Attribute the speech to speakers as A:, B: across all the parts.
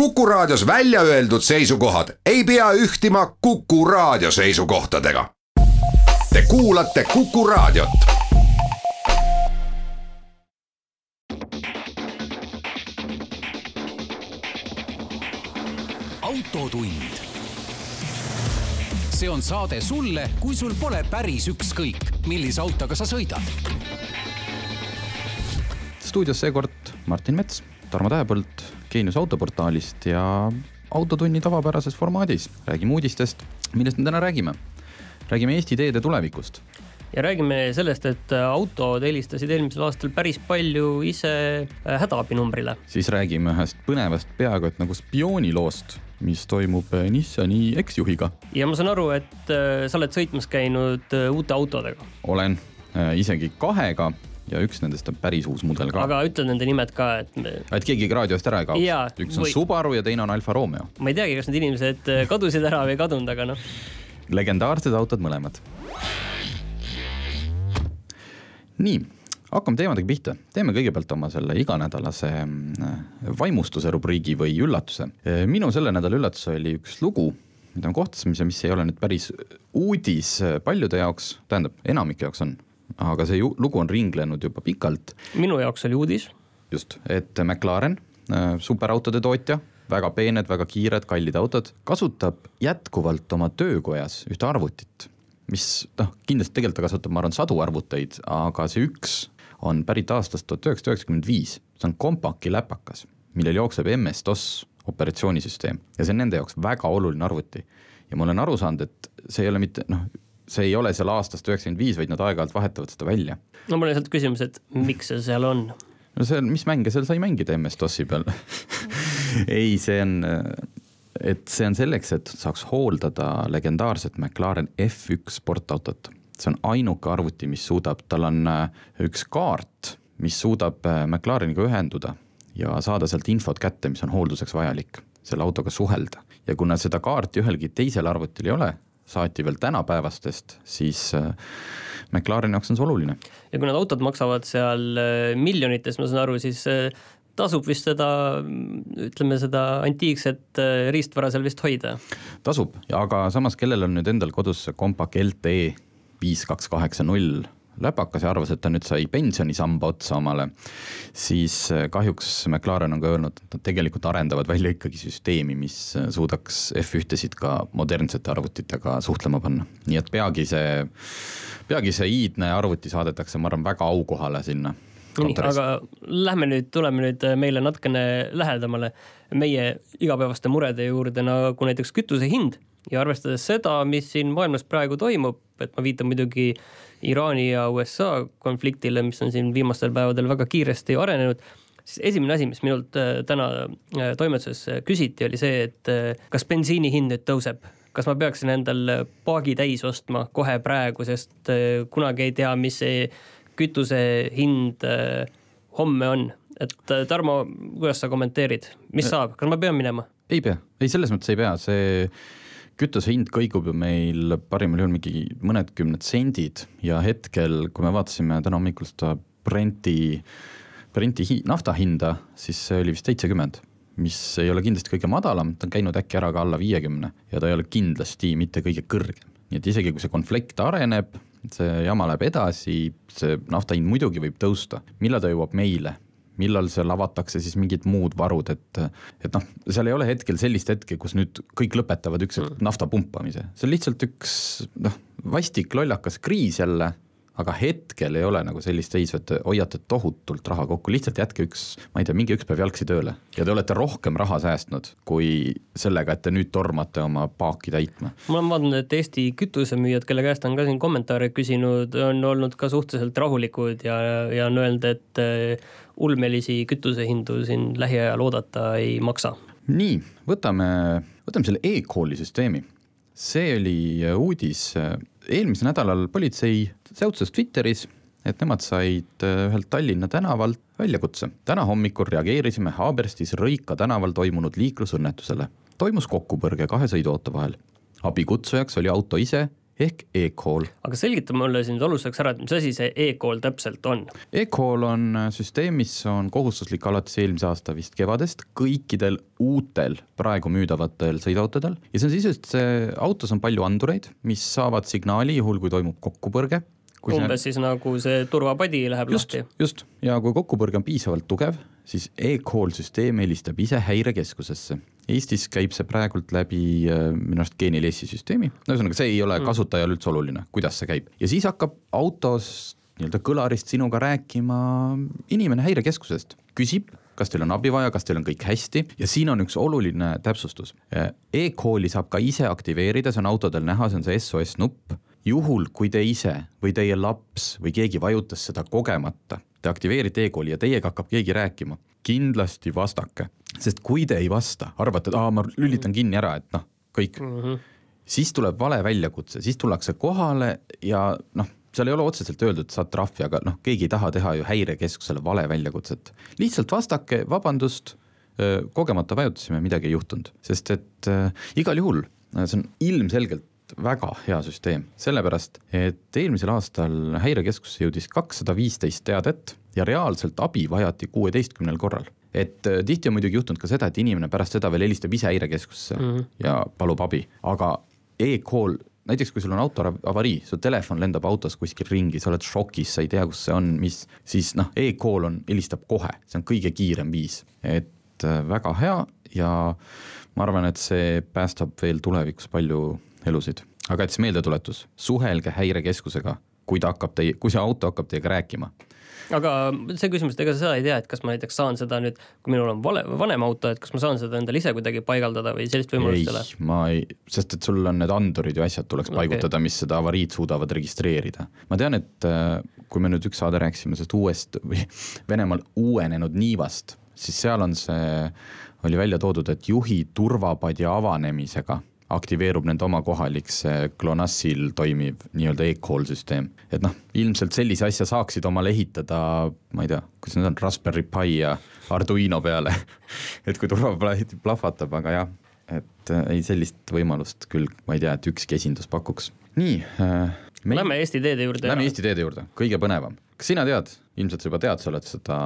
A: Kuku Raadios välja öeldud seisukohad ei pea ühtima Kuku Raadio seisukohtadega. Te kuulate Kuku Raadiot.
B: autotund. see on saade sulle, kui sul pole päris ükskõik, millise autoga sa sõidad.
C: stuudios seekord Martin Mets, Tarmo Tähepõld Geenius autoportaalist ja autotunni tavapärases formaadis räägime uudistest, millest me täna räägime. räägime Eesti teede tulevikust.
D: ja räägime sellest, et autod helistasid eelmisel aastal päris palju ise äh, hädaabinumbrile.
C: siis räägime ühest põnevast, peaaegu et nagu spiooniloost, mis toimub äh, Nissani eksjuhiga.
D: ja ma saan aru, et äh, sa oled sõitmas käinud uute autodega.
C: olen, isegi kahega ja üks nendest on päris uus mudel ka.
D: aga ütle nende nimed ka, et me....
C: et keegi raadiost ära ei kaoks. üks on või... Subaru ja teine on Alfa Romeo.
D: ma ei teagi, kas need inimesed äh, kadusid ära või ei kadunud, aga noh.
C: legendaarsed autod mõlemad. nii, hakkame teemadega pihta. teeme kõigepealt oma selle iganädalase äh, vaimustuse rubriigi või üllatuse. Äh, minu selle nädala üllatus oli üks lugu, mida me kohtasime, mis ei ole nüüd päris uudis paljude jaoks, tähendab, enamike jaoks on aga see ju, lugu on ringlenud juba pikalt.
D: minu jaoks oli uudis.
C: just, et McLaren, äh, superautode tootja, väga peened, väga kiired, kallid autod, kasutab jätkuvalt oma töökojas ühte arvutit, mis noh, kindlasti tegelikult ta kasutab, ma arvan, sadu arvuteid, aga see üks on pärit aastast tuhat üheksasada üheksakümmend viis, see on kompaki läpakas, millel jookseb MS-DOS operatsioonisüsteem ja see on nende jaoks väga oluline arvuti. ja ma olen aru saanud, et see ei ole mitte noh, see ei ole seal aastast üheksakümmend viis, vaid nad aeg-ajalt vahetavad seda välja.
D: no mul on lihtsalt küsimus, et miks see seal on?
C: no see on, mis mänge seal sai mängida MS-DOS-i peal ei, see on, et see on selleks, et saaks hooldada legendaarset McLaren F1 sportautot. see on ainuke arvuti, mis suudab, tal on äh, üks kaart, mis suudab äh, McLareniga ühenduda ja saada sealt infot kätte, mis on hoolduseks vajalik, selle autoga suhelda. ja kuna seda kaarti ühelgi teisel arvutil ei ole, saati veel tänapäevastest, siis äh, McLareni jaoks on see oluline.
D: ja kui need autod maksavad seal äh, miljonites, ma saan aru, siis äh, tasub vist seda, ütleme seda antiikset riistvara seal vist hoida?
C: tasub, aga samas, kellel on nüüd endal kodus see Compaq LTE viis kaks kaheksa null läpakas ja arvas, et ta nüüd sai pensionisamba otsa omale, siis äh, kahjuks McLaren on ka öelnud, et nad tegelikult arendavad välja ikkagi süsteemi, mis äh, suudaks F1-sid ka modernsete arvutitega suhtlema panna. nii et peagi see, peagi see iidne arvuti saadetakse, ma arvan, väga aukohale sinna
D: nii, aga lähme nüüd, tuleme nüüd äh, meile natukene lähedamale meie igapäevaste murede juurde, nagu näiteks kütuse hind ja arvestades seda, mis siin maailmas praegu toimub, et ma viitan muidugi Iraani ja USA konfliktile, mis on siin viimastel päevadel väga kiiresti arenenud, siis esimene asi, mis minult äh, täna äh, toimetuses äh, küsiti, oli see, et kas bensiini hind nüüd tõuseb? Kas ma peaksin endal paagi täis ostma kohe praegu, sest kunagi ei tea, mis see kütuse hind homme on. et Tarmo, kuidas sa kommenteerid, mis saab, kas ma pean minema?
C: ei pea, ei selles mõttes ei pea, see kütuse hind kõigub ju meil parimal juhul mingi mõned kümned sendid ja hetkel, kui me vaatasime täna hommikul seda Brenti, Brenti hi, nafta hinda, siis see oli vist seitsekümmend, mis ei ole kindlasti kõige madalam, ta on käinud äkki ära ka alla viiekümne ja ta ei ole kindlasti mitte kõige kõrgem. nii et isegi kui see konflikt areneb, see jama läheb edasi, see nafta hind muidugi võib tõusta, millal ta jõuab meile, millal seal avatakse siis mingid muud varud, et, et noh, seal ei ole hetkel sellist hetke, kus nüüd kõik lõpetavad ükskord mm. nafta pumpamise, see on lihtsalt üks noh, vastik lollakas kriis jälle aga hetkel ei ole nagu sellist seisu, et hoiate tohutult raha kokku, lihtsalt jätke üks, ma ei tea, minge üks päev jalgsi tööle ja te olete rohkem raha säästnud kui sellega, et te nüüd tormate oma paaki täitma.
D: ma olen vaadanud, et Eesti kütusemüüjad, kelle käest on ka siin kommentaare küsinud, on olnud ka suhteliselt rahulikud ja, ja on öelnud, et eh, ulmelisi kütusehindu siin lähiajal oodata ei maksa.
C: nii, võtame, võtame selle e-kooli süsteemi see oli uudis, eelmisel nädalal politsei säutsus Twitteris, et nemad said äh, ühelt Tallinna tänavalt väljakutse. täna hommikul reageerisime Haaberstis Rõika tänaval toimunud liiklusõnnetusele. toimus kokkupõrge kahe sõiduauto vahel. abikutsujaks oli auto ise ehk e-call.
D: aga selgita mulle siin alustuseks ära, et mis asi see e-call täpselt on?
C: E-call on süsteem, mis on kohustuslik alates eelmise aasta vist kevadest kõikidel uutel praegu müüdavatel sõiduautodel ja see on sisuliselt see, autos on palju andureid, mis saavad signaali juhul, kui toimub kokkupõrge
D: umbes see... siis nagu see turvapadi läheb
C: just,
D: lahti.
C: just, ja kui kokkupõrge on piisavalt tugev, siis e-call süsteem helistab ise häirekeskusesse. Eestis käib see praegult läbi äh, minu arust Genialessi süsteemi, no ühesõnaga, see ei ole mm. kasutajal üldse oluline, kuidas see käib ja siis hakkab autos nii-öelda kõlarist sinuga rääkima inimene häirekeskusest, küsib, kas teil on abi vaja, kas teil on kõik hästi ja siin on üks oluline täpsustus e. E-kooli saab ka ise aktiveerida, see on autodel näha, see on see SOS nupp juhul, kui te ise või teie laps või keegi vajutas seda kogemata, te aktiveerite e-kooli ja teiega hakkab keegi rääkima, kindlasti vastake, sest kui te ei vasta, arvate, et aa, ma lülitan kinni ära, et noh, kõik mm, -hmm. siis tuleb vale väljakutse, siis tullakse kohale ja noh, seal ei ole otseselt öeldud, saad trahvi, aga noh, keegi ei taha teha ju häirekeskusele vale väljakutset. lihtsalt vastake, vabandust, kogemata vajutasime, midagi ei juhtunud, sest et äh, igal juhul see on ilmselgelt väga hea süsteem, sellepärast et eelmisel aastal häirekeskusse jõudis kakssada viisteist teadet ja reaalselt abi vajati kuueteistkümnel korral. et äh, tihti on muidugi juhtunud ka seda, et inimene pärast seda veel helistab ise häirekeskusse mm -hmm. ja palub abi, aga e-call näiteks kui sul on auto avarii, su telefon lendab autos kuskil ringi, sa oled šokis, sa ei tea, kus see on, mis, siis noh e, e-call on, helistab kohe, see on kõige kiirem viis, et äh, väga hea ja ma arvan, et see päästab veel tulevikus palju elusid. aga et siis meeldetuletus, suhelge häirekeskusega, kui ta hakkab teie, kui see auto hakkab teiega rääkima
D: aga see küsimus, et ega sa seda ei tea, et kas ma näiteks saan seda nüüd, kui minul on vale, vanem auto, et kas ma saan seda endale ise kuidagi paigaldada või sellist võimalust ei ole?
C: ma ei, sest et sul on need andurid ja asjad tuleks okay. paigutada, mis seda avariid suudavad registreerida. ma tean, et äh, kui me nüüd üks saade rääkisime sellest uuest või Venemaal uuenenud niivast, siis seal on see, oli välja toodud, et juhi turvapadja avanemisega aktiveerub nende oma kohalik see GLONASSil toimiv nii-öelda e-call süsteem. et noh, ilmselt sellise asja saaksid omale ehitada, ma ei tea, kuidas need on, Raspberry Pi ja Arduino peale et kui turvaplaat plahvatab, aga jah, et äh, ei sellist võimalust küll, ma ei tea, et ükski esindus pakuks. nii
D: äh,. Meil... Lähme Eesti teede juurde.
C: Lähme Eesti teede juurde, kõige põnevam. kas sina tead, ilmselt sa juba tead, sa oled seda,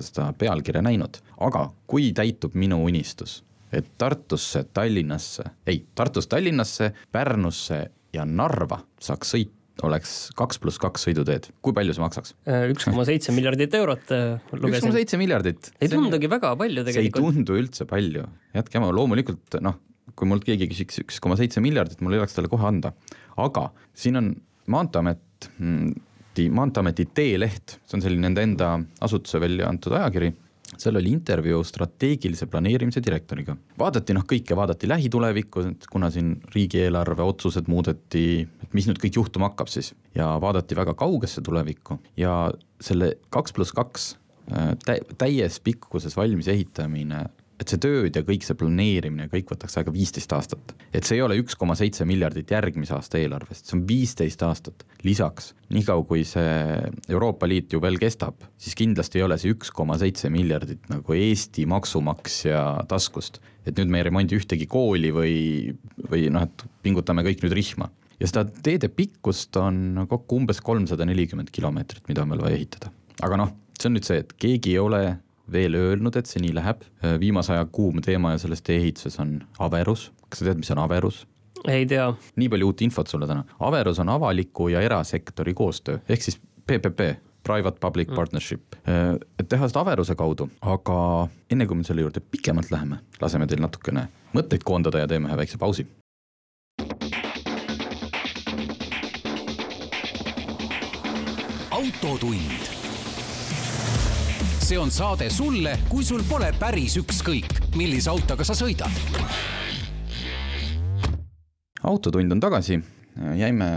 C: seda pealkirja näinud, aga kui täitub minu unistus et Tartusse, Tallinnasse, ei, Tartust Tallinnasse, Pärnusse ja Narva saaks sõita oleks kaks pluss kaks sõiduteed, kui palju see maksaks?
D: Äh, üks koma seitse miljardit eurot äh,
C: lugesin. üks koma seitse miljardit.
D: ei tundugi väga palju tegelikult.
C: see ei tundu üldse palju, jätke jama, loomulikult noh, kui mult keegi küsiks üks koma seitse miljardit, mul ei oleks talle kohe anda, aga siin on Maanteeamet, mm, Maanteeameti teeleht, see on selline nende enda asutuse välja antud ajakiri seal oli intervjuu strateegilise planeerimise direktoriga. vaadati noh, kõike vaadati lähitulevikku, kuna siin riigieelarve otsused muudeti, et mis nüüd kõik juhtuma hakkab siis ja vaadati väga kaugesse tulevikku ja selle kaks pluss kaks äh, täies pikkuses valmis ehitamine et see tööd ja kõik see planeerimine, kõik võtaks aega viisteist aastat. et see ei ole üks koma seitse miljardit järgmise aasta eelarvest, see on viisteist aastat. lisaks, niikaua kui see Euroopa Liit ju veel kestab, siis kindlasti ei ole see üks koma seitse miljardit nagu Eesti maksumaksja taskust. et nüüd me ei remondi ühtegi kooli või, või noh, et pingutame kõik nüüd rihma ja seda teede pikkust on kokku umbes kolmsada nelikümmend kilomeetrit, mida on veel vaja ehitada. aga noh, see on nüüd see, et keegi ei ole veel öelnud, et see nii läheb. viimase aja kuum teema ja selles tee-ehituses on averus. kas sa tead, mis on averus?
D: ei tea.
C: nii palju uut infot sulle täna. averus on avaliku ja erasektori koostöö ehk siis PPP private public mm. partnership, et teha seda averuse kaudu, aga enne kui me selle juurde pikemalt läheme, laseme teil natukene mõtteid koondada ja teeme ühe väikse pausi.
B: autotund see on saade sulle, kui sul pole päris ükskõik, millise autoga sa sõidad.
C: autotund on tagasi, jäime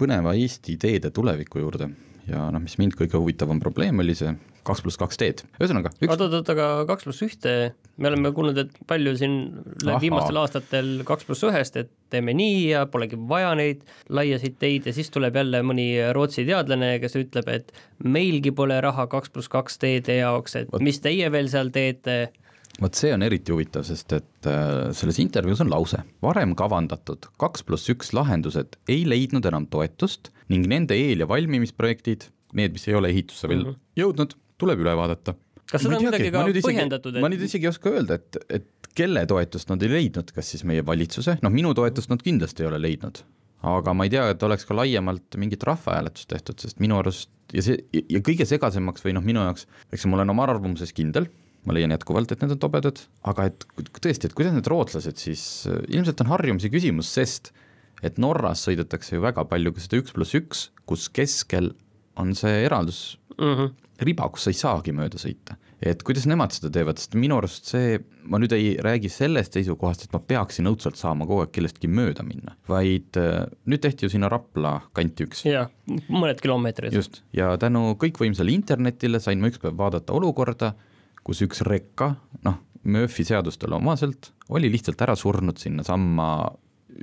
C: põneva Eesti teede tuleviku juurde ja noh, mis mind kõige huvitavam probleem oli see kaks pluss kaks teed, ühesõnaga
D: üks.... oot, oot, oot, aga kaks pluss ühte, me oleme kuulnud, et palju siin Aha. viimastel aastatel kaks pluss ühest, et teeme nii ja polegi vaja neid laiasid teid ja siis tuleb jälle mõni Rootsi teadlane, kes ütleb, et meilgi pole raha kaks pluss kaks teede jaoks, et mis teie veel seal teete
C: vot see on eriti huvitav, sest et äh, selles intervjuus on lause, varem kavandatud kaks pluss üks lahendused ei leidnud enam toetust ning nende eel- ja valmimisprojektid, need, mis ei ole ehitusse veel mm -hmm. jõudnud, tuleb üle vaadata.
D: kas seda on kuidagi ka põhjendatud
C: ma nüüd isegi ei oska öelda, et, et kelle toetust nad ei leidnud, kas siis meie valitsuse, noh minu toetust nad kindlasti ei ole leidnud, aga ma ei tea, et oleks ka laiemalt mingit rahvahääletust tehtud, sest minu arust ja see ja kõige segasemaks või noh, minu jaoks, eks ma olen oma arvamuses kindel ma leian jätkuvalt, et need on tobedad, aga et tõesti, et kuidas need rootslased siis, ilmselt on harjumuse küsimus, sest et Norras sõidetakse ju väga palju ka seda üks pluss üks, kus keskel on see eraldus mm -hmm. riba, kus sa ei saagi mööda sõita. et kuidas nemad seda teevad, sest minu arust see, ma nüüd ei räägi sellest seisukohast, et ma peaksin õudselt saama kogu aeg kellestki mööda minna, vaid äh, nüüd tehti ju sinna Rapla kanti üks.
D: jah, mõned kilomeetrid.
C: just, ja tänu kõikvõimsale internetile sain ma üks päev vaadata olukorda kus üks rekka, noh, Murphy seadustele omaselt, oli lihtsalt ära surnud sinnasamma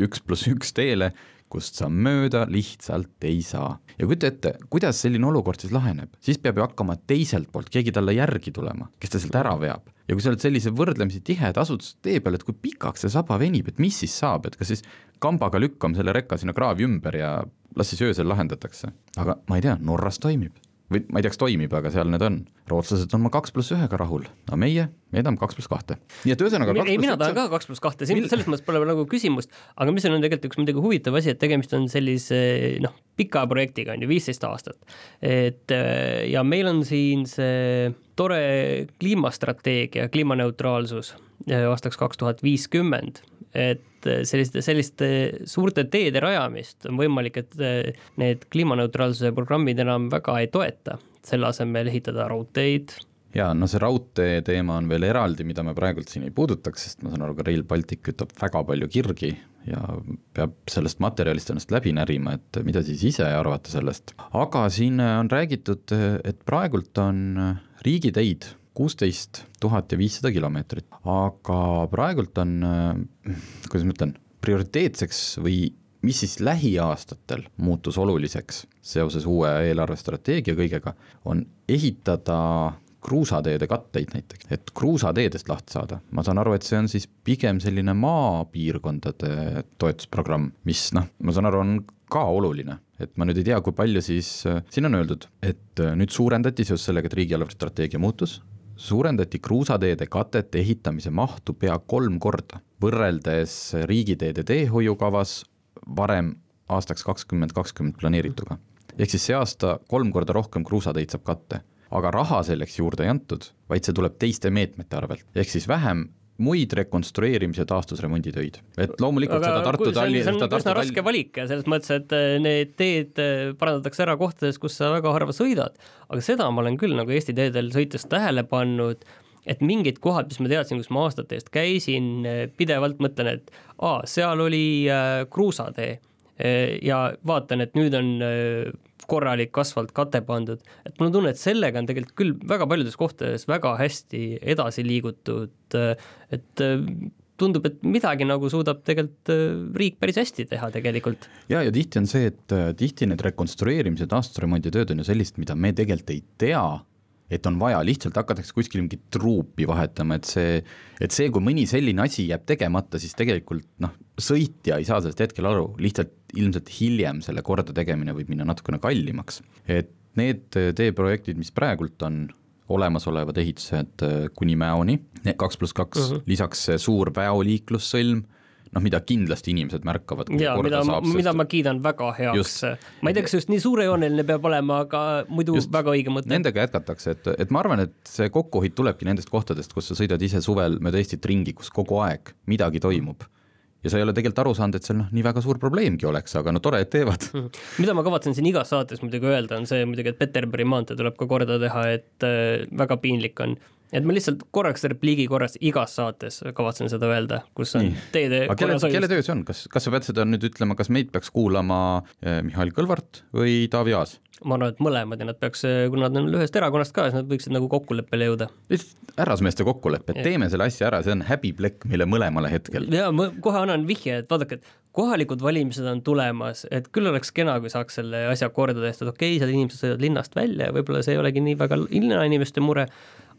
C: üks pluss üks teele, kust sa mööda lihtsalt ei saa. ja kujuta ette, kuidas selline olukord siis laheneb, siis peab ju hakkama teiselt poolt keegi talle järgi tulema, kes ta sealt ära veab. ja kui sa oled sellise võrdlemisi tiheda asutustee peal, et kui pikaks see saba venib, et mis siis saab, et kas siis kambaga lükkame selle rekka sinna kraavi ümber ja las siis öösel lahendatakse. aga ma ei tea, Norras toimib või ma ei tea, kas toimib, aga seal need on. rootslased on oma kaks pluss ühega rahul, aga meie, me tahame kaks pluss kahte. nii et ühesõnaga
D: ei, mina tahan ka kaks pluss kahte, siin selles mõttes pole nagu küsimust, aga mis on tegelikult üks muidugi huvitav asi, et tegemist on sellise noh, pika projektiga on ju, viisteist aastat. et ja meil on siin see tore kliimastrateegia, kliimaneutraalsus aastaks kaks tuhat viiskümmend et selliste, selliste suurte teede rajamist on võimalik, et eh, need kliimaneutraalsuse programmid enam väga ei toeta, selle asemel ehitada raudteid.
C: ja no see raudtee teema on veel eraldi, mida me praegult siin ei puudutaks, sest ma saan aru, ka Rail Baltic kütab väga palju kirgi ja peab sellest materjalist ennast läbi närima, et mida siis ise arvate sellest. aga siin on räägitud, et praegult on riigiteid kuusteist tuhat ja viissada kilomeetrit, aga praegult on, äh, kuidas ma ütlen, prioriteetseks või mis siis lähiaastatel muutus oluliseks seoses uue eelarvestrateegia kõigega, on ehitada kruusateede katteid näiteks, et kruusateedest lahti saada, ma saan aru, et see on siis pigem selline maapiirkondade toetusprogramm, mis noh, ma saan aru, on ka oluline, et ma nüüd ei tea, kui palju siis, äh, siin on öeldud, et äh, nüüd suurendati seoses sellega, et riigieelarve strateegia muutus, suurendati kruusateede katete ehitamise mahtu pea kolm korda, võrreldes riigiteede teehoiukavas varem aastaks kakskümmend kakskümmend planeerituga. ehk siis see aasta kolm korda rohkem kruusateid saab katte, aga raha selleks juurde ei antud, vaid see tuleb teiste meetmete arvelt, ehk siis vähem muid rekonstrueerimise taastusremonditöid, et loomulikult aga seda Tartu
D: Talli-. see on, see on üsna raske valik ja selles mõttes, et äh, need teed äh, parandatakse ära kohtades, kus sa väga harva sõidad, aga seda ma olen küll nagu Eesti teedel sõites tähele pannud, et mingid kohad, mis ma teadsin, kus ma aastate eest käisin, äh, pidevalt mõtlen, et aa, seal oli äh, kruusatee ja vaatan, et nüüd on korralik asfaltkate pandud, et mul on tunne, et sellega on tegelikult küll väga paljudes kohtades väga hästi edasi liigutud, et tundub, et midagi nagu suudab tegelikult äh, riik päris hästi teha tegelikult.
C: ja, ja tihti on see, et äh, tihti need rekonstrueerimise, taastusremonditööd on ju sellist, mida me tegelikult ei tea et on vaja, lihtsalt hakatakse kuskil mingit truupi vahetama, et see, et see, kui mõni selline asi jääb tegemata, siis tegelikult noh, sõitja ei saa sellest hetkel aru, lihtsalt ilmselt hiljem selle kordategemine võib minna natukene kallimaks. et need teeprojektid, mis praegult on olemasolevad ehitused kuni Mäoni, kaks pluss kaks, mhm. lisaks see suur väoliiklussõlm noh, mida kindlasti inimesed märkavad.
D: ja mida, mida ma kiidan väga heaks. ma ei tea, kas just nii suurejooneline peab olema, aga muidu just väga õige mõte.
C: Nendega jätkatakse, et, et ma arvan, et see kokkuhoid tulebki nendest kohtadest, kus sa sõidad ise suvel mööda Eestit ringi, kus kogu aeg midagi toimub ja sa ei ole tegelikult aru saanud, et seal noh, nii väga suur probleemgi oleks, aga no tore, et teevad.
D: Mhm. mida ma kavatsen siin igas saates muidugi öelda, on see muidugi, et Peterburi maantee tuleb ka korda teha, et äh, väga piinlik on et ma lihtsalt korraks repliigi korras igas saates kavatsen seda öelda, kus on Nii. teede
C: aga kelle, kelle töö see on, kas, kas sa pead seda nüüd ütlema, kas meid peaks kuulama eh, Mihhail Kõlvart või Taavi Aas?
D: ma arvan, et mõlemad ja nad peaks, kuna nad on ühest erakonnast ka, siis nad võiksid nagu kokkuleppele jõuda.
C: lihtsalt härrasmeeste kokkulepe, et teeme selle asja ära, see on häbiplekk meile mõlemale hetkel.
D: ja ma kohe annan vihje, et vaadake, et kohalikud valimised on tulemas, et küll oleks kena, kui saaks selle asja korda tehtud, okei okay,, seal inimesed sõidavad linnast välja ja võib-olla see ei olegi nii väga linnainimeste mure,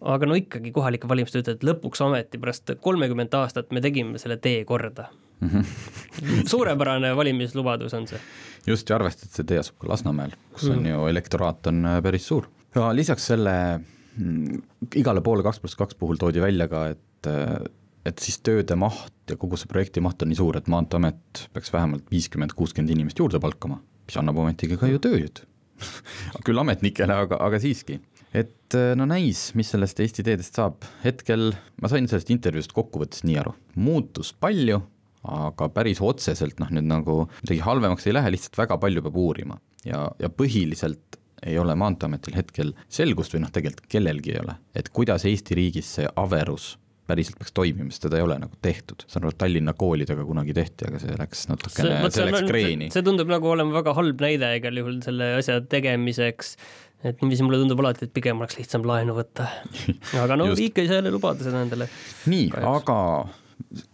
D: aga no ikkagi kohalike valimiste ütled, et lõpuks ometi pärast kolmekümmet aastat me tegime selle tee korda mm. -hmm. suurepärane valimislubadus on see.
C: just ja arvestades, et see tee asub ka Lasnamäel, kus on mm. ju elektoraat on äh, päris suur. ja lisaks selle mm, igale poole kaks pluss kaks puhul toodi välja ka, et äh, et siis tööde maht ja kogu see projekti maht on nii suur, et Maanteeamet peaks vähemalt viiskümmend, kuuskümmend inimest juurde palkama, mis annab ometigi ka ju tööjõud küll ametnikele, aga, aga siiski. Et äh, no näis, mis sellest Eesti teedest saab, hetkel ma sain sellest intervjuust kokkuvõttes nii aru, muutus palju, aga päris otseselt noh, nüüd nagu midagi halvemaks ei lähe, lihtsalt väga palju peab uurima ja, ja põhiliselt ei ole Maanteeametil hetkel selgust või noh, tegelikult kellelgi ei ole, et kuidas Eesti riigis see averus päriselt peaks toimima, sest seda ei ole nagu tehtud. saan aru, et Tallinna koolidega kunagi tehti, aga see läks natukene, see läks kreeni.
D: see tundub nagu olema väga halb näide igal juhul selle asja tegemiseks, et niiviisi mulle tundub alati, et pigem oleks lihtsam laenu võtta. aga no riik ei saa jälle lubada seda endale.
C: nii, aga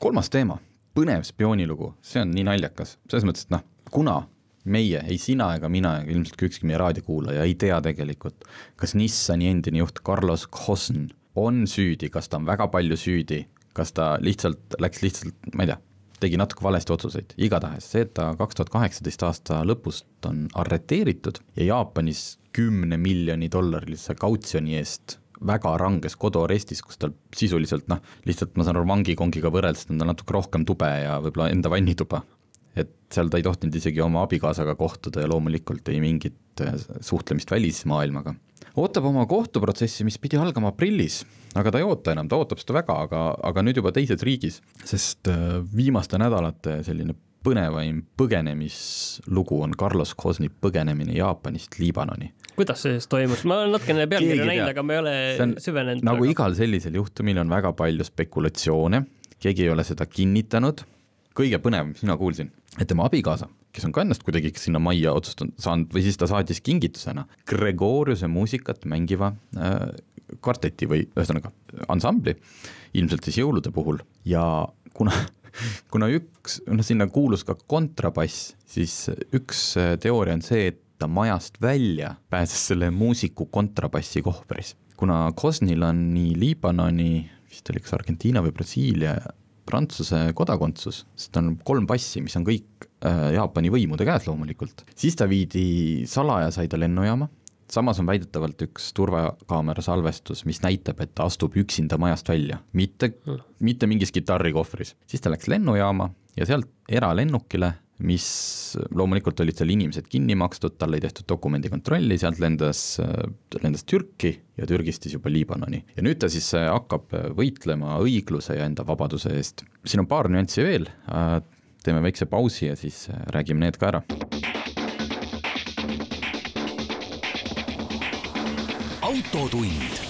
C: kolmas teema, põnev spioonilugu, see on nii naljakas, selles mõttes, et noh, kuna meie, ei sina ega mina ega ilmselt ka ükski meie raadiokuulaja ei tea tegelikult, kas Nissani endine juht Carlos Ghosn on süüdi, kas ta on väga palju süüdi, kas ta lihtsalt läks lihtsalt, ma ei tea, tegi natuke valesti otsuseid, igatahes see, et ta kaks tuhat kaheksateist aasta lõpust on arreteeritud ja Jaapanis kümne miljoni dollarilise kautsjoni eest väga ranges koduarestis, kus tal sisuliselt noh, lihtsalt ma saan aru, vangikongiga võrreldes on tal natuke rohkem tube ja võib-olla enda vannituba. et seal ta ei tohtinud isegi oma abikaasaga kohtuda ja loomulikult ei mingit äh, suhtlemist välismaailmaga ootab oma kohtuprotsessi, mis pidi algama aprillis, aga ta ei oota enam, ta ootab seda väga, aga, aga nüüd juba teises riigis, sest äh, viimaste nädalate selline põnevaim põgenemislugu on Carlos Cosni põgenemine Jaapanist Liibanoni.
D: kuidas see siis toimus, ma olen natukene pealkirja näinud, aga ma ei ole on, süvenenud.
C: nagu väga. igal sellisel juhtumil on väga palju spekulatsioone, keegi ei ole seda kinnitanud, kõige põnevam, mina kuulsin, et tema abikaasa kes on ka ennast kuidagi sinna majja otsustanud, saanud või siis ta saatis kingitusena Gregoriuse muusikat mängiva äh, kvarteti või ühesõnaga ansambli, ilmselt siis jõulude puhul ja kuna kuna üks, noh sinna kuulus ka kontrabass, siis üks äh, teooria on see, et ta majast välja pääses selle muusiku kontrabassi kohvris. kuna Cosnil on nii Liibanoni, vist oli kas Argentiina või Brasiilia Prantsuse kodakondsus, sest on kolm passi, mis on kõik äh, Jaapani võimude käes loomulikult, siis ta viidi salaja, sai ta lennujaama, samas on väidetavalt üks turvakaamera salvestus, mis näitab, et ta astub üksinda majast välja, mitte, mitte mingis kitarrikohvris. siis ta läks lennujaama ja sealt eralennukile mis loomulikult olid seal inimesed kinni makstud, talle ei tehtud dokumendikontrolli, sealt lendas, lendas Türki ja Türgist siis juba Liibanoni. ja nüüd ta siis äh, hakkab äh, võitlema õigluse ja enda vabaduse eest. siin on paar nüanssi veel, äh, teeme väikse pausi ja siis räägime need ka ära.
B: autotund.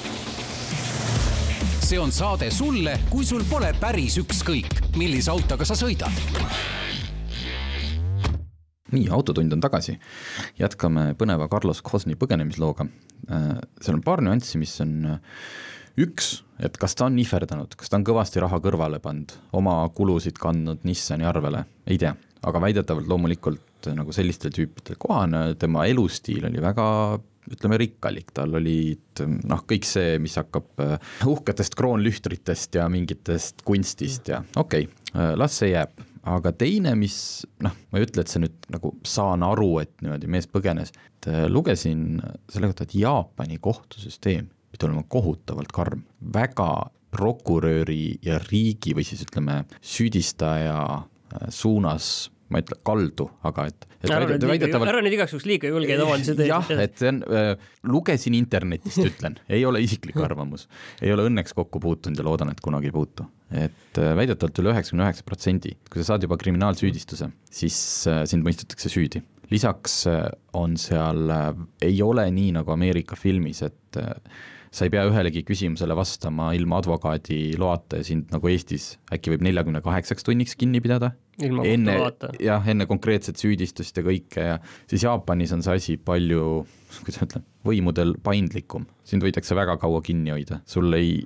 B: see on saade sulle, kui sul pole päris ükskõik, millise autoga sa sõidad
C: nii, Autotund on tagasi. jätkame põneva Carlos Cosni põgenemislooga. Äh, seal on paar nüanssi, mis on äh, üks, et kas ta on nihverdanud, kas ta on kõvasti raha kõrvale pannud, oma kulusid kandnud Nissani arvele, ei tea, aga väidetavalt loomulikult äh, nagu sellistel tüüpidel kohane, tema elustiil oli väga ütleme, rikkalik, tal olid noh, kõik see, mis hakkab uhketest kroonlühtritest ja mingitest kunstist ja okei okay,, las see jääb aga teine, mis noh, ma ei ütle, et see nüüd nagu saan aru, et niimoodi mees põgenes, et äh, lugesin selle kohta, et Jaapani kohtusüsteem pidi olema kohutavalt karm, väga prokuröri ja riigi või siis ütleme, süüdistaja äh, suunas ma ei ütle kaldu, aga et, et
D: ära nüüd väidetavalt... ära nüüd igaks juhuks liiga julgeid avaldusi
C: tee. jah, et see on äh,, lugesin internetist, ütlen, ei ole isiklik arvamus, ei ole õnneks kokku puutunud ja loodan, et kunagi ei puutu. et äh, väidetavalt üle üheksakümne üheksa protsendi, kui sa saad juba kriminaalsüüdistuse, siis äh, sind mõistetakse süüdi. lisaks äh, on seal äh,, ei ole nii nagu Ameerika filmis, et äh, sa ei pea ühelegi küsimusele vastama ilma advokaadi loata ja sind nagu Eestis äkki võib neljakümne kaheksaks tunniks kinni pidada. enne, jah, enne konkreetset süüdistust ja kõike ja siis Jaapanis on see asi palju, kuidas ma ütlen, võimudel paindlikum, sind võidakse väga kaua kinni hoida, sul ei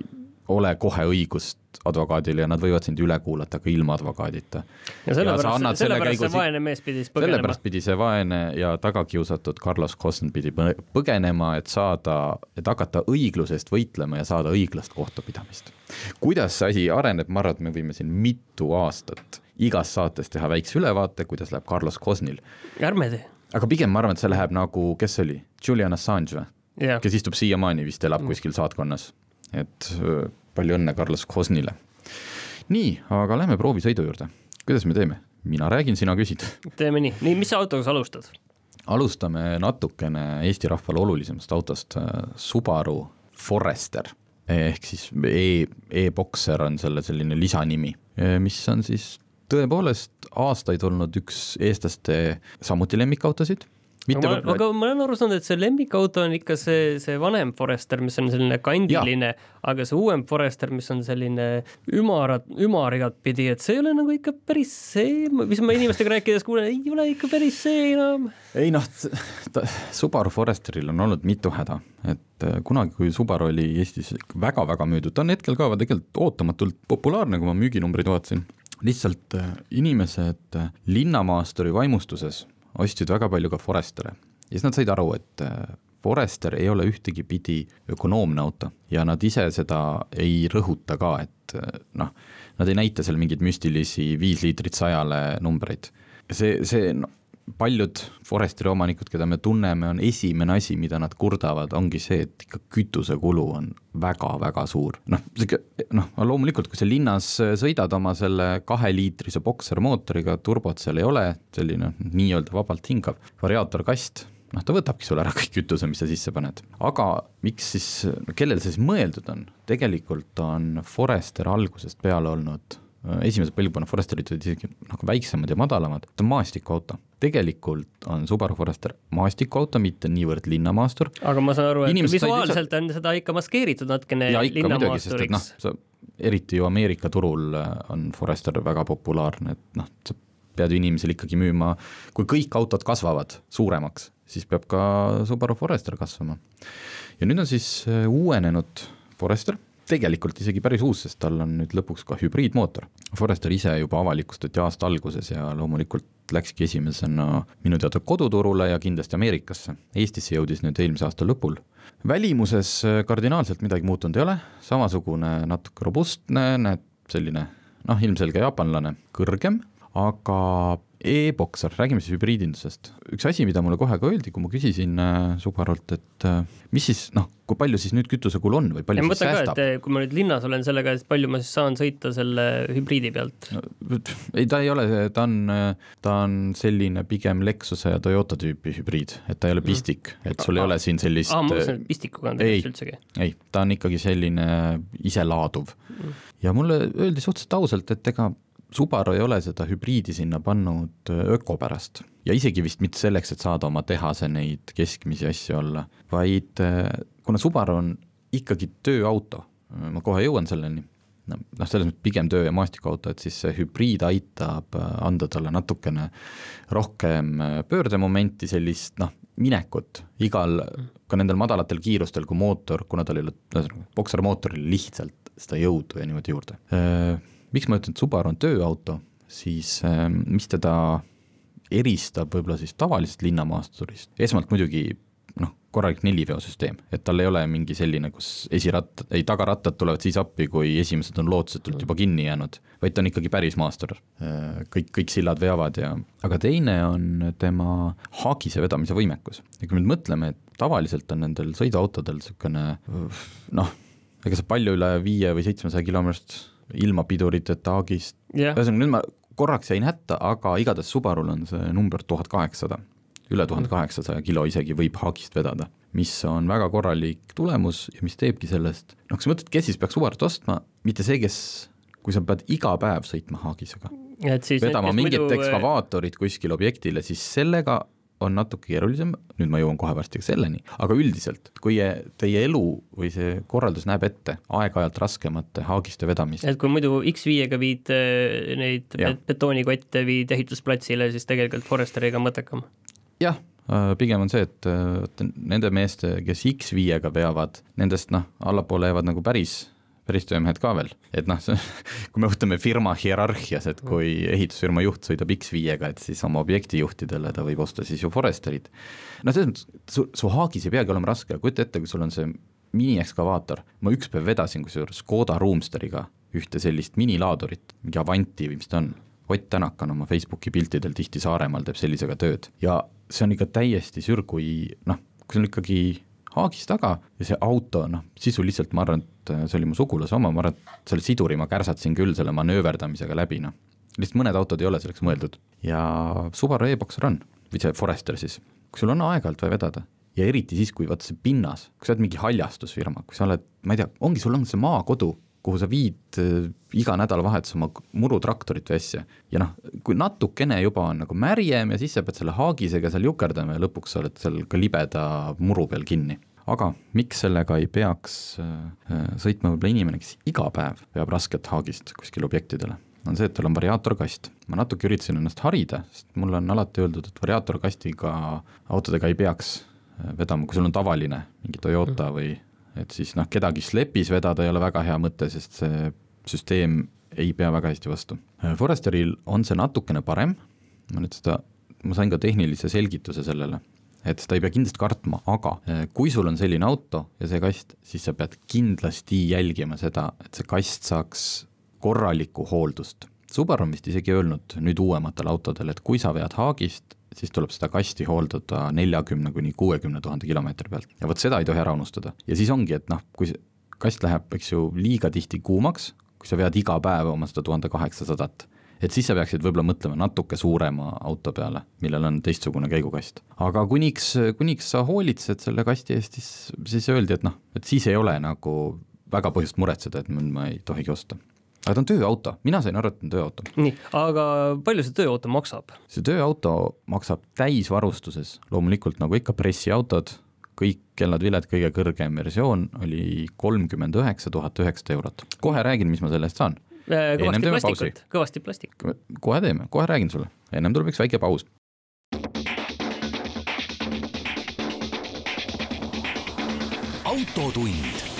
C: ole kohe õigust advokaadil ja nad võivad sind üle kuulata ka ilma advokaadita.
D: ja sellepärast, sellepärast see vaene mees pidi siis põgenema.
C: sellepärast pidi see vaene ja tagakiusatud Carlos Cosn pidi põgenema, et saada, et hakata õigluse eest võitlema ja saada õiglast kohtupidamist. kuidas see asi areneb, ma arvan, et me võime siin mitu aastat igas saates teha väikse ülevaate, kuidas läheb Carlos Cosnil.
D: ärme tee.
C: aga pigem ma arvan, et see läheb nagu, kes see oli, Julian Assange või? kes istub siiamaani vist, elab mm. kuskil saatkonnas, et palju õnne Carlos Cosnile. nii, aga lähme proovisõidu juurde. kuidas me teeme? mina räägin, sina küsid.
D: teeme nii, nii, mis autoga sa alustad?
C: alustame natukene Eesti rahvale olulisemast autost, Subaru Forester ehk siis e, e-Boxer on selle selline lisanimi, mis on siis tõepoolest aastaid olnud üks eestlaste samuti lemmikautosid
D: aga ma, aga ma olen aru saanud, et see lemmikauto on ikka see, see vanem Forester, mis on selline kandiline, aga see uuem Forester, mis on selline ümarat, ümar igatpidi, et see ei ole nagu ikka päris see, mis ma inimestega rääkides kuulen, ei ole ikka päris see enam.
C: ei noh, Subaru Foresteril on olnud mitu häda, et äh, kunagi, kui Subaru oli Eestis väga-väga müüdud, ta on hetkel ka tegelikult ootamatult populaarne, kui ma müüginumbreid vaatasin lihtsalt äh, inimesed äh, linnamaasturi vaimustuses ostsid väga palju ka Forestere ja siis nad said aru, et äh, Forester ei ole ühtegi pidi ökonoomne auto ja nad ise seda ei rõhuta ka, et äh, noh, nad ei näita seal mingeid müstilisi viis liitrit sajale numbreid. see, see no, paljud Foresteri omanikud, keda me tunneme, on esimene asi, mida nad kurdavad, ongi see, et ikka kütusekulu on väga-väga suur. noh, sihuke noh, loomulikult, kui sa linnas sõidad oma selle kaheliitrise boksermootoriga, turbot seal ei ole, selline nii-öelda vabalt hingav variaatorkast, noh, ta võtabki sulle ära kõik kütuse, mis sa sisse paned. aga miks siis, kellele see siis mõeldud on? tegelikult on Forester algusest peale olnud esimese põlvkonna Foresterid olid isegi nagu väiksemad ja madalamad, ta on maastikuauto. tegelikult on Subaru Forester maastikuauto, mitte niivõrd linnamaastur.
D: aga ma saan aru, et Inimesed visuaalselt on seda ikka maskeeritud natukene linnamaasturiks.
C: noh, sa eriti ju Ameerika turul äh, on Forester väga populaarne, et noh, sa pead ju inimesele ikkagi müüma, kui kõik autod kasvavad suuremaks, siis peab ka Subaru Forester kasvama. ja nüüd on siis äh, uuenenud Forester tegelikult isegi päris uus, sest tal on nüüd lõpuks ka hübriidmootor. Forester ise juba avalikustati aasta alguses ja loomulikult läkski esimesena minu teada koduturule ja kindlasti Ameerikasse. Eestisse jõudis nüüd eelmise aasta lõpul. välimuses kardinaalselt midagi muutunud ei ole, samasugune natuke robustne, näed, selline noh, ilmselge jaapanlane, kõrgem, aga E-Boxer, räägime siis hübriidindusest. üks asi, mida mulle kohe ka öeldi, kui ma küsisin äh, Subarult, et äh, mis siis noh, kui palju siis nüüd kütusekulu on või palju ja siis säästab?
D: Eh, kui ma nüüd linnas olen sellega, et palju ma siis saan sõita selle hübriidi pealt no,?
C: ei, ta ei ole, ta on, ta on selline pigem Lexuse ja Toyota tüüpi hübriid, et ta ei ole mm. pistik, et sul ah, ei ole siin sellist
D: aa, ma mõtlesin, et pistikuga on tegelikult üldsegi.
C: ei, ta on ikkagi selline iselaaduv mm. ja mulle öeldi suhteliselt ausalt, et ega Subaru ei ole seda hübriidi sinna pannud äh, öko pärast. Ja isegi vist mitte selleks, et saada oma tehase neid keskmisi asju olla, vaid äh, kuna Subaru on ikkagi tööauto, äh, ma kohe jõuan selleni, noh, selles mõttes pigem töö- ja maastikuauto, et siis see hübriid aitab anda talle natukene rohkem pöördemomenti, sellist noh, minekut igal, ka nendel madalatel kiirustel, kui mootor, kuna tal ei ole, ühesõnaga, boksermootoril lihtsalt seda jõudu ja niimoodi juurde miks ma ütlen, et Subaru on tööauto, siis ähm, mis teda eristab võib-olla siis tavalisest linnamaasturist, esmalt muidugi noh, korralik neliveosüsteem, et tal ei ole mingi selline, kus esirattad, ei tagarattad tulevad siis appi, kui esimesed on lootusetult juba kinni jäänud, vaid ta on ikkagi päris maastur. Äh, kõik, kõik sillad veavad ja, aga teine on tema haagise vedamise võimekus. ja kui nüüd mõtleme, et tavaliselt on nendel sõiduautodel niisugune noh, ega sa palju üle viie või seitsmesaja kilomeetrit ilma piduriteta agist. Yeah., ühesõnaga nüüd ma korraks jäin hätta, aga igatahes Subarul on see number tuhat kaheksasada, üle tuhande kaheksasaja kilo isegi võib haagist vedada, mis on väga korralik tulemus ja mis teebki sellest, noh, kui sa mõtled, kes siis peaks Subarut ostma, mitte see, kes, kui sa pead iga päev sõitma haagisega, vedama mingit muidu... ekskavaatorit kuskile objektile, siis sellega on natuke keerulisem, nüüd ma jõuan kohe varsti selleni, aga üldiselt, kui teie elu või see korraldus näeb ette aeg-ajalt raskemate haagiste vedamist.
D: et kui muidu X5-ga viid äh, neid ja. betoonikotte, viid ehitusplatsile, siis tegelikult Foresteriga mõttekam?
C: jah, äh, pigem on see, et äh, nende meeste, kes X5-ga veavad, nendest noh, allapoole jäävad nagu päris päris töömehed ka veel, et noh, kui me võtame firma hierarhias, et kui ehitusfirma juht sõidab X5-ga, et siis oma objektijuhtidele ta võib osta siis ju Foresterit. no selles mõttes, su, su haagis ei peagi olema raske, kujuta ette, kui sul on see miniekskavaator, ma üks päev vedasin kusjuures Škoda Roomsteriga ühte sellist minilaadurit, mingi Avanti või mis ta on, Ott Tänak on oma Facebooki piltidel tihti Saaremaal, teeb sellisega tööd. Ja see on ikka täiesti sür, kui noh, kui sul ikkagi haagis taga. Ja see auto, noh, sisuliselt ma arvan, et see oli mu sugulase oma, ma arvan, et selle siduri ma kärsatasin küll selle manööverdamisega läbi, noh. lihtsalt mõned autod ei ole selleks mõeldud. Ja Subaru e-Boxer on, või see Forester siis, kui sul on aeg-ajalt vaja vedada. Ja eriti siis, kui vaata see pinnas, kui sa oled mingi haljastusfirma, kui sa oled, ma ei tea, ongi, sul on see maakodu kuhu sa viid äh, iga nädalavahetus oma murutraktorit või asja. ja noh, kui natukene juba on nagu märjem ja siis sa pead selle haagisega seal jukerdama ja lõpuks sa oled seal ka libeda muru peal kinni. aga miks sellega ei peaks äh, sõitma võib-olla inimene, kes iga päev veab rasket haagist kuskile objektidele, on see, et tal on variaatorkast. ma natuke üritasin ennast harida, sest mulle on alati öeldud, et variaatorkastiga autodega ei peaks äh, vedama, kui sul on tavaline mingi Toyota või et siis noh, kedagi slepis vedada ei ole väga hea mõte, sest see süsteem ei pea väga hästi vastu. Foresteril on see natukene parem, ma nüüd seda, ma sain ka tehnilise selgituse sellele, et seda ei pea kindlasti kartma, aga eh, kui sul on selline auto ja see kast, siis sa pead kindlasti jälgima seda, et see kast saaks korralikku hooldust. Subaru on vist isegi öelnud nüüd uuematel autodel, et kui sa vead haagist, siis tuleb seda kasti hooldada neljakümne kuni kuuekümne tuhande kilomeetri pealt ja vot seda ei tohi ära unustada. ja siis ongi, et noh, kui kast läheb, eks ju, liiga tihti kuumaks, kui sa vead iga päev oma seda tuhande kaheksasadat, et siis sa peaksid võib-olla mõtlema natuke suurema auto peale, millel on teistsugune käigukast. aga kuniks, kuniks sa hoolitsed selle kasti eest, siis, siis öeldi, et noh, et siis ei ole nagu väga põhjust muretseda, et ma ei tohigi osta aga ta on tööauto, mina sain aru, et ta on tööauto.
D: nii, aga palju see tööauto maksab?
C: see tööauto maksab täisvarustuses, loomulikult nagu ikka pressiautod, kõik kellad-viled, kõige kõrgem versioon oli kolmkümmend üheksa tuhat üheksasada eurot. kohe räägin, mis ma selle eest saan.
D: Äh, kõvasti plastikut, kõvasti plastikut.
C: kohe teeme, kohe räägin sulle, ennem tuleb üks väike paus.
B: autotund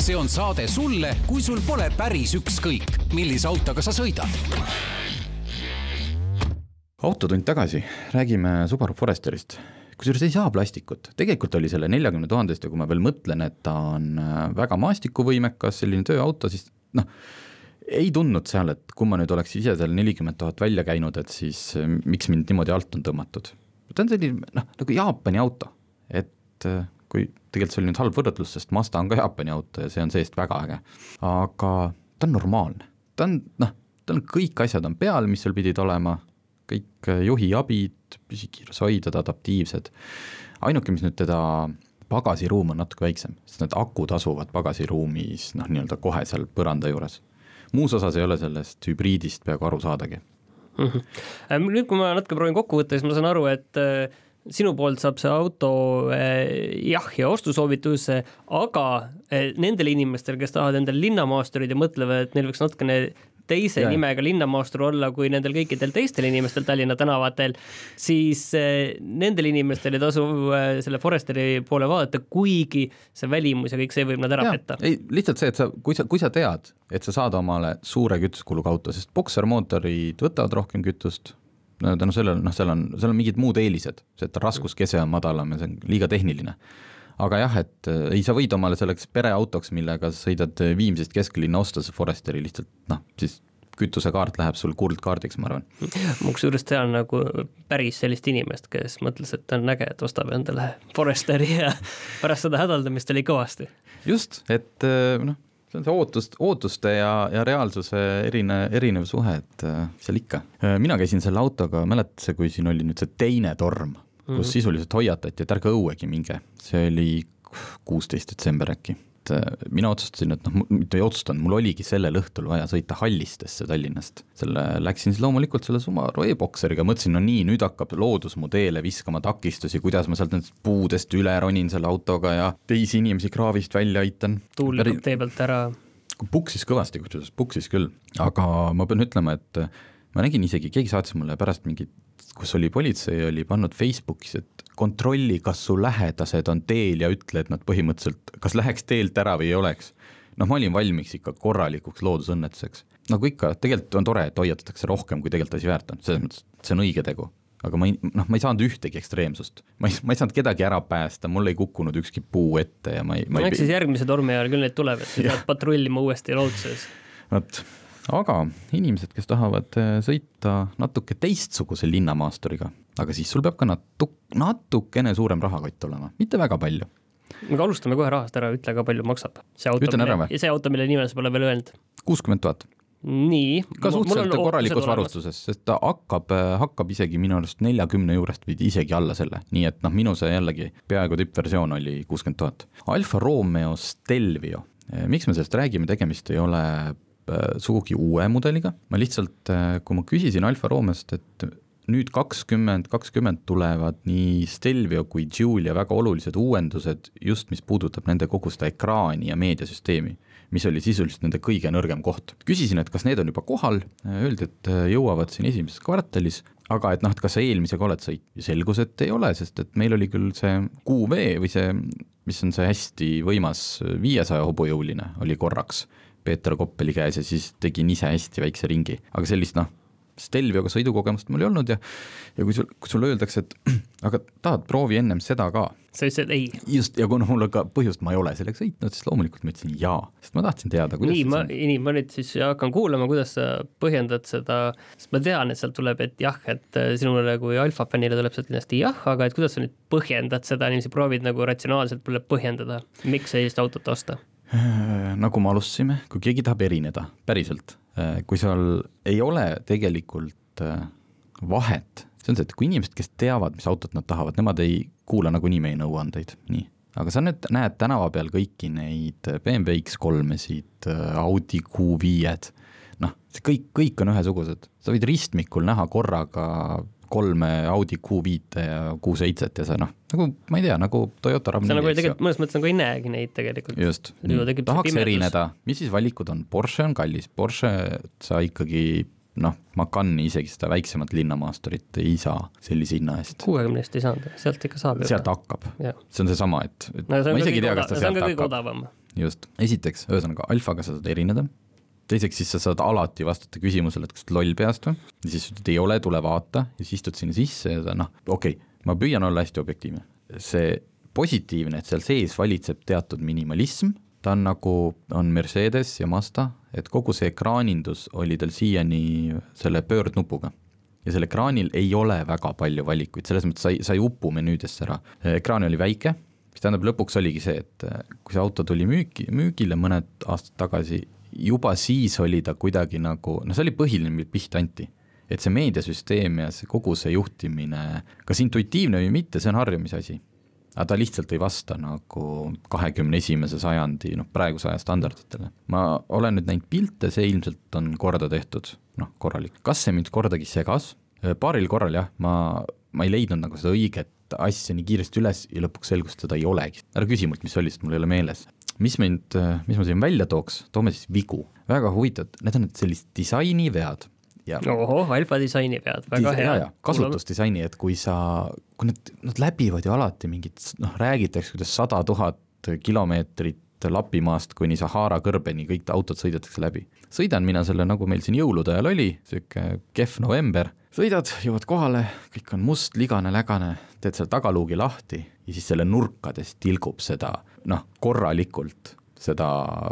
B: see on saade sulle, kui sul pole päris ükskõik, millise autoga sa sõidad.
C: autotund tagasi, räägime Subaru Foresterist. kusjuures ei saa plastikut, tegelikult oli selle neljakümne tuhandest ja kui ma veel mõtlen, et ta on äh, väga maastikuvõimekas, selline tööauto, siis noh, ei tundnud seal, et kui ma nüüd oleks ise seal nelikümmend tuhat välja käinud, et siis äh, miks mind niimoodi alt on tõmmatud. ta on selline noh, nagu Jaapani auto, et äh, kui tegelikult see oli nüüd halb võrdlus, sest Mazda on ka Jaapani auto ja see on see-eest väga äge. aga ta on normaalne, ta on noh, tal on kõik asjad on peal, mis seal pidid olema, kõik äh, juhiabid, püsikiirushoidjad, adaptiivsed, ainuke, mis nüüd teda pagasiruum on natuke väiksem, sest need akud asuvad pagasiruumis noh, nii-öelda kohe seal põranda juures. muus osas ei ole sellest hübriidist peaaegu aru saadagi
D: mm. -hmm. nüüd, kui ma natuke proovin kokku võtta, siis ma saan aru, et äh, sinu poolt saab see auto eh, jah ja ostusoovituse, aga eh, nendel inimestel, kes tahavad endale linnamaasturid ja mõtlevad, et neil võiks natukene teise ja. nimega linnamaastur olla kui nendel kõikidel teistel inimestel Tallinna tänavatel, siis eh, nendel inimestel ei tasu selle Foresteri poole vaadata, kuigi see välimus ja kõik see võib nad ära ja. petta.
C: ei, lihtsalt see, et sa, kui sa, kui sa tead, et sa saad omale suure kütusekuluga auto, sest boksermootorid võtavad rohkem kütust tänu sellele, noh, seal on, seal on mingid muud eelised, see, et raskuskese on madalam ja see on liiga tehniline. aga jah, et äh, ei, sa võid omale selleks pereautoks, millega sõidad äh, Viimsist kesklinna osta see Foresteri lihtsalt noh, siis kütusekaart läheb sul kuldkaardiks, ma arvan.
D: ma kusjuures tean nagu päris sellist inimest, kes mõtles, et on äge, et ostab endale Foresteri ja pärast seda hädaldamist oli kõvasti.
C: just, et äh, noh, see on see ootust, ootuste ja, ja reaalsuse erine, erinev suhe, et äh, seal ikka. Äh, mina käisin selle autoga, mäletad sa, kui siin oli nüüd see teine torm, kus mm -hmm. sisuliselt hoiatati, et ärge õuegi minge, see oli kuusteist detsember äkki et äh, mina otsustasin, et noh, mitte ei otsustanud, mul oligi sellel õhtul vaja sõita Hallistesse Tallinnast. selle, läksin siis loomulikult selle Subaru e-Boxeriga, mõtlesin, no nii, nüüd hakkab loodus mu teele viskama takistusi, kuidas ma sealt nendest puudest üle ronin selle autoga ja teisi inimesi kraavist välja aitan.
D: tuul lükkab tee pealt ära.
C: puksis kõvasti, kusjuures puksis küll, aga ma pean ütlema, et ma nägin isegi, keegi saatis mulle pärast mingit kus oli politsei, oli pannud Facebookis, et kontrolli, kas su lähedased on teel ja ütle, et nad põhimõtteliselt, kas läheks teelt ära või ei oleks. noh, ma olin valmis ikka korralikuks loodusõnnetuseks. nagu ikka, tegelikult on tore, et hoiatatakse rohkem, kui tegelikult asi väärt on, selles mõttes, et see on õige tegu aga ma ei, noh, ma ei saanud ühtegi ekstreemsust, ma ei, ma ei saanud kedagi ära päästa, mul ei kukkunud ükski puu ette ja ma ei, ma
D: ei. eks siis järgmise tormi ajal küll neid tuleb, et sa pead patrullima uuesti looduses.
C: vot, aga inimesed, kes tahavad äh, sõita natuke teistsuguse linnamaasturiga, aga siis sul peab ka natu-, natukene suurem rahakott olema, mitte väga palju.
D: aga alustame kohe rahast ära, ütle ka palju maksab see auto, mille, see auto, mille nime sa pole veel öelnud.
C: kuuskümmend tuhat
D: nii.
C: ka suhteliselt korralikus varustuses, sest ta hakkab, hakkab isegi minu arust neljakümne juurest või isegi alla selle, nii et noh, minu see jällegi peaaegu tippversioon oli kuuskümmend tuhat. Alfa Romeo Stelvio, miks me sellest räägime, tegemist ei ole äh, sugugi uue mudeliga, ma lihtsalt, äh, kui ma küsisin Alfa Romeost, et nüüd kakskümmend, kakskümmend tulevad nii Stelvio kui Giulia väga olulised uuendused just, mis puudutab nende kogu seda ekraani ja meediasüsteemi mis oli sisuliselt nende kõige nõrgem koht. küsisin, et kas need on juba kohal, öeldi, et äh, jõuavad siin esimeses kvartalis, aga et noh, et kas sa eelmisega oled ja selgus, et ei ole, sest et meil oli küll see QV või see, mis on see hästi võimas viiesaja hobujõuline, oli korraks Peeter Koppeli käes ja siis tegin ise hästi väikse ringi, aga sellist noh, Stelvioga sõidukogemust mul ei olnud ja ja kui sul, kui sulle öeldakse, et aga tahad, proovi ennem seda ka.
D: sa ütlesid ei?
C: just, ja kuna mul ka põhjust, ma ei ole sellega sõitnud, siis loomulikult ma ütlesin jaa, sest ma tahtsin teada,
D: kuidas nii, ma, nii, ma nüüd siis hakkan kuulama, kuidas sa põhjendad seda, sest ma tean, et sealt tuleb, et jah, et äh, sinule kui alfa fännile tuleb sealt kindlasti jah, aga et kuidas sa nüüd põhjendad seda, niiviisi proovid nagu ratsionaalselt põhjendada, miks sellist autot osta?
C: Äh, nagu me alustasime, kui keegi tahab erineda, päriselt, äh, kui seal ei ole tegelikult vahet see on see, et kui inimesed, kes teavad, mis autot nad tahavad, nemad ei kuula nagunii meie nõuandeid, nii. aga sa nüüd näed tänava peal kõiki neid BMW X3-esid, Audi Q5-ed, noh, see kõik, kõik on ühesugused, sa võid ristmikul näha korraga kolme Audi Q5-e ja Q7-et ja sa noh, nagu ma ei tea, nagu Toyota
D: RAV4. sa nagu tegelikult mõnes mõttes nagu ei näegi neid tegelikult.
C: just, tahaks erineda, mis siis valikud on, Porsche on kallis, Porsche sa ikkagi noh, Macan'i isegi seda väiksemat linnamaasturit ei saa sellise hinna eest.
D: kuuekümne eest ei saanud, sealt ikka saab.
C: sealt hakkab, see on seesama, et, et no, ma isegi ei tea, kas ta sealt
D: hakkab.
C: just, esiteks, ühesõnaga alfaga sa saad erineda, teiseks siis sa saad alati vastata küsimusele, et kas sa oled loll peast või, ja siis ütled ei ole, tule vaata ja siis istud sinna sisse ja noh, okei okay,, ma püüan olla hästi objektiivne, see positiivne, et seal sees valitseb teatud minimalism, ta on nagu, on Mercedes ja Mazda, et kogu see ekraanindus oli tal siiani selle pöördnupuga. ja sellel ekraanil ei ole väga palju valikuid, selles mõttes sa ei, sa ei upu menüüdesse ära. ekraan oli väike, mis tähendab, lõpuks oligi see, et kui see auto tuli müüki, müügile mõned aastad tagasi, juba siis oli ta kuidagi nagu, noh, see oli põhiline, mille pihta anti et see meediasüsteem ja see kogu see juhtimine, kas intuitiivne või mitte, see on harjumise asi aga ta lihtsalt ei vasta nagu kahekümne esimese sajandi noh, praeguse aja standarditele. ma olen nüüd näinud pilte, see ilmselt on korda tehtud, noh, korralik. kas see mind kordagi segas? Äh, paaril korral jah, ma, ma ei leidnud nagu seda õiget asja nii kiiresti üles ja lõpuks selgus, et seda ei olegi. ära küsi mult, mis oli, sest mul ei ole meeles. Mis mind, mis ma siin välja tooks, toome siis vigu. väga huvitavad, need on need sellised disainivead
D: ohoh, alfa disaini pead, väga hea.
C: kasutusdisaini, et kui sa, kui need, nad läbivad ju alati mingit, noh, räägitakse, kuidas sada tuhat kilomeetrit Lapimaast kuni Sahara kõrbeni kõik autod sõidetakse läbi. sõidan mina selle, nagu meil siin jõulude ajal oli, niisugune kehv november, sõidad, jõuad kohale, kõik on must, ligane, lägane, teed selle tagaluugi lahti ja siis selle nurkades tilgub seda noh, korralikult seda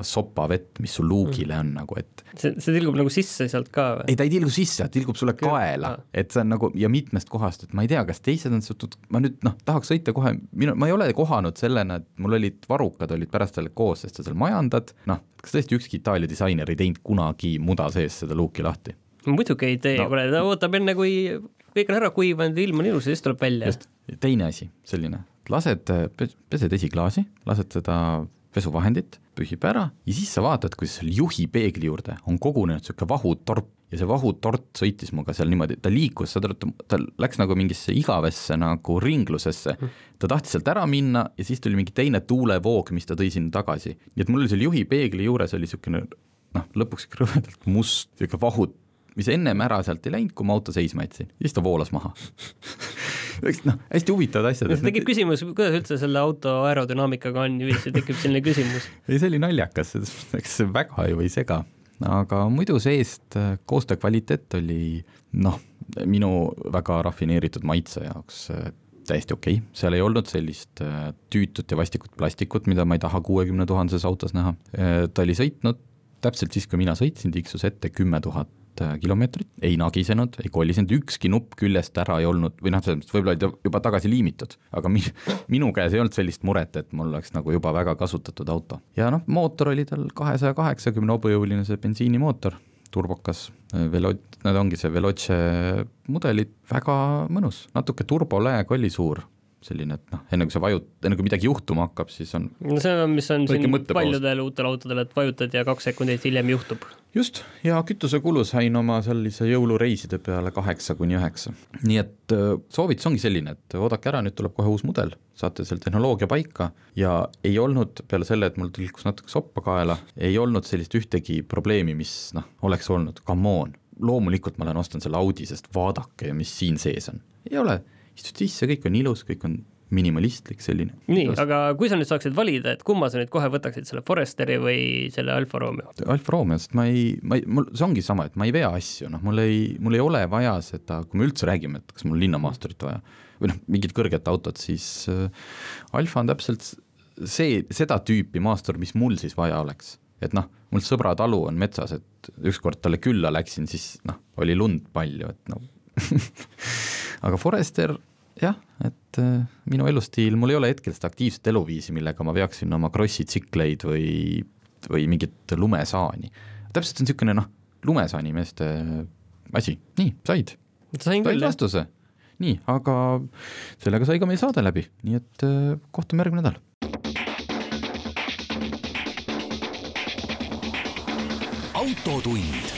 C: sopavett, mis sul luugile on nagu, et
D: see, see tilgub nagu sisse sealt ka või?
C: ei, ta ei tilgu sisse, tilgub sulle kaela, et see on nagu ja mitmest kohast, et ma ei tea, kas teised on seotud, ma nüüd noh, tahaks sõita kohe, minu, ma ei ole kohanud sellena, et mul olid varrukad olid pärast selle koos, sest sa seal majandad, noh, kas tõesti ükski Itaalia disainer ei teinud kunagi muda sees seda luuki lahti?
D: muidugi ei tee no., kuule ta ootab enne, kui kõik on ära kuivanud, ilm on ilus ja siis tuleb välja. just,
C: teine asi, selline, lased, pesed esiklaasi, lased seda pesuvahendit, pühib ära ja siis sa vaatad, kuidas seal juhi peegli juurde on kogunenud niisugune vahutorp ja see vahutort sõitis minuga seal niimoodi, ta liikus, saad aru, ta läks nagu mingisse igavesse nagu ringlusesse. ta tahtis sealt ära minna ja siis tuli mingi teine tuulevoog, mis ta tõi sinna tagasi. nii et mul oli seal juhi peegli juures oli niisugune noh, lõpuks rõvedalt must, niisugune vahut mis ennem ära sealt ei läinud, kui ma auto seisma jätsin, siis ta voolas maha noh, hästi huvitavad asjad.
D: tekib küsimus, kuidas üldse selle auto aerodünaamikaga on, niiviisi tekib selline küsimus.
C: ei, see oli naljakas, eks väga ju ei sega, aga muidu seest äh, koostöö kvaliteet oli noh, minu väga rafineeritud maitse jaoks äh, täiesti okei okay., seal ei olnud sellist äh, tüütut ja vastikut plastikut, mida ma ei taha kuuekümne tuhandeses autos näha. ta oli sõitnud täpselt siis, kui mina sõitsin, tiksus ette kümme tuhat Äh, kilomeetrit, ei nagisenud, ei kolisenud, ükski nupp küljest ära ei olnud või noh, selles mõttes võib-olla juba tagasi liimitud, aga mi-, minu käes ei olnud sellist muret, et mul oleks nagu juba väga kasutatud auto. ja noh, mootor oli tal kahesaja kaheksakümne hobujõuline, see bensiinimootor, turbokas, Velo-, need ongi see Veloce mudelid, väga mõnus, natuke turbolääg oli suur selline, et noh, enne kui sa vajut-, enne kui midagi juhtuma hakkab, siis on
D: no see on, mis on siin paljudel uutel autodel, et vajutad ja kaks sekundit hiljem juhtub.
C: just, ja kütusekulu sain oma sellise jõulureiside peale kaheksa kuni üheksa. nii et äh, soovitus ongi selline, et oodake ära, nüüd tuleb kohe uus mudel, saate selle tehnoloogia paika ja ei olnud peale selle, et mul tilkus natuke soppa kaela, ei olnud sellist ühtegi probleemi, mis noh, oleks olnud, come on, loomulikult ma lähen ostan selle Audi, sest vaadake, mis siin sees on, ei ole istud sisse, kõik on ilus, kõik on minimalistlik selline.
D: nii, aga kui sa nüüd saaksid valida, et kumma sa nüüd kohe võtaksid, selle Foresteri või selle Alfa Romeo?
C: Alfa Romeo, sest ma ei, ma ei, mul, see ongi sama, et ma ei vea asju, noh, mul ei, mul ei ole vaja seda, kui me üldse räägime, et kas mul linnamaasturit vaja või noh, mingit kõrget autot, siis äh, Alfa on täpselt see, seda tüüpi maastur, mis mul siis vaja oleks. et noh, mul sõbra talu on metsas, et ükskord talle külla läksin, siis noh, oli lund palju, et noh aga Forester jah, et äh, minu elustiil, mul ei ole hetkel seda aktiivset eluviisi, millega ma veaksin oma krossi tsikleid või, või mingit lumesaani. täpselt on niisugune noh, lumesaani meeste asi, nii, said.
D: sain küll,
C: jah. vastuse. nii, aga sellega sai ka meil saade läbi, nii et äh, kohtume järgmine nädal.
B: autotund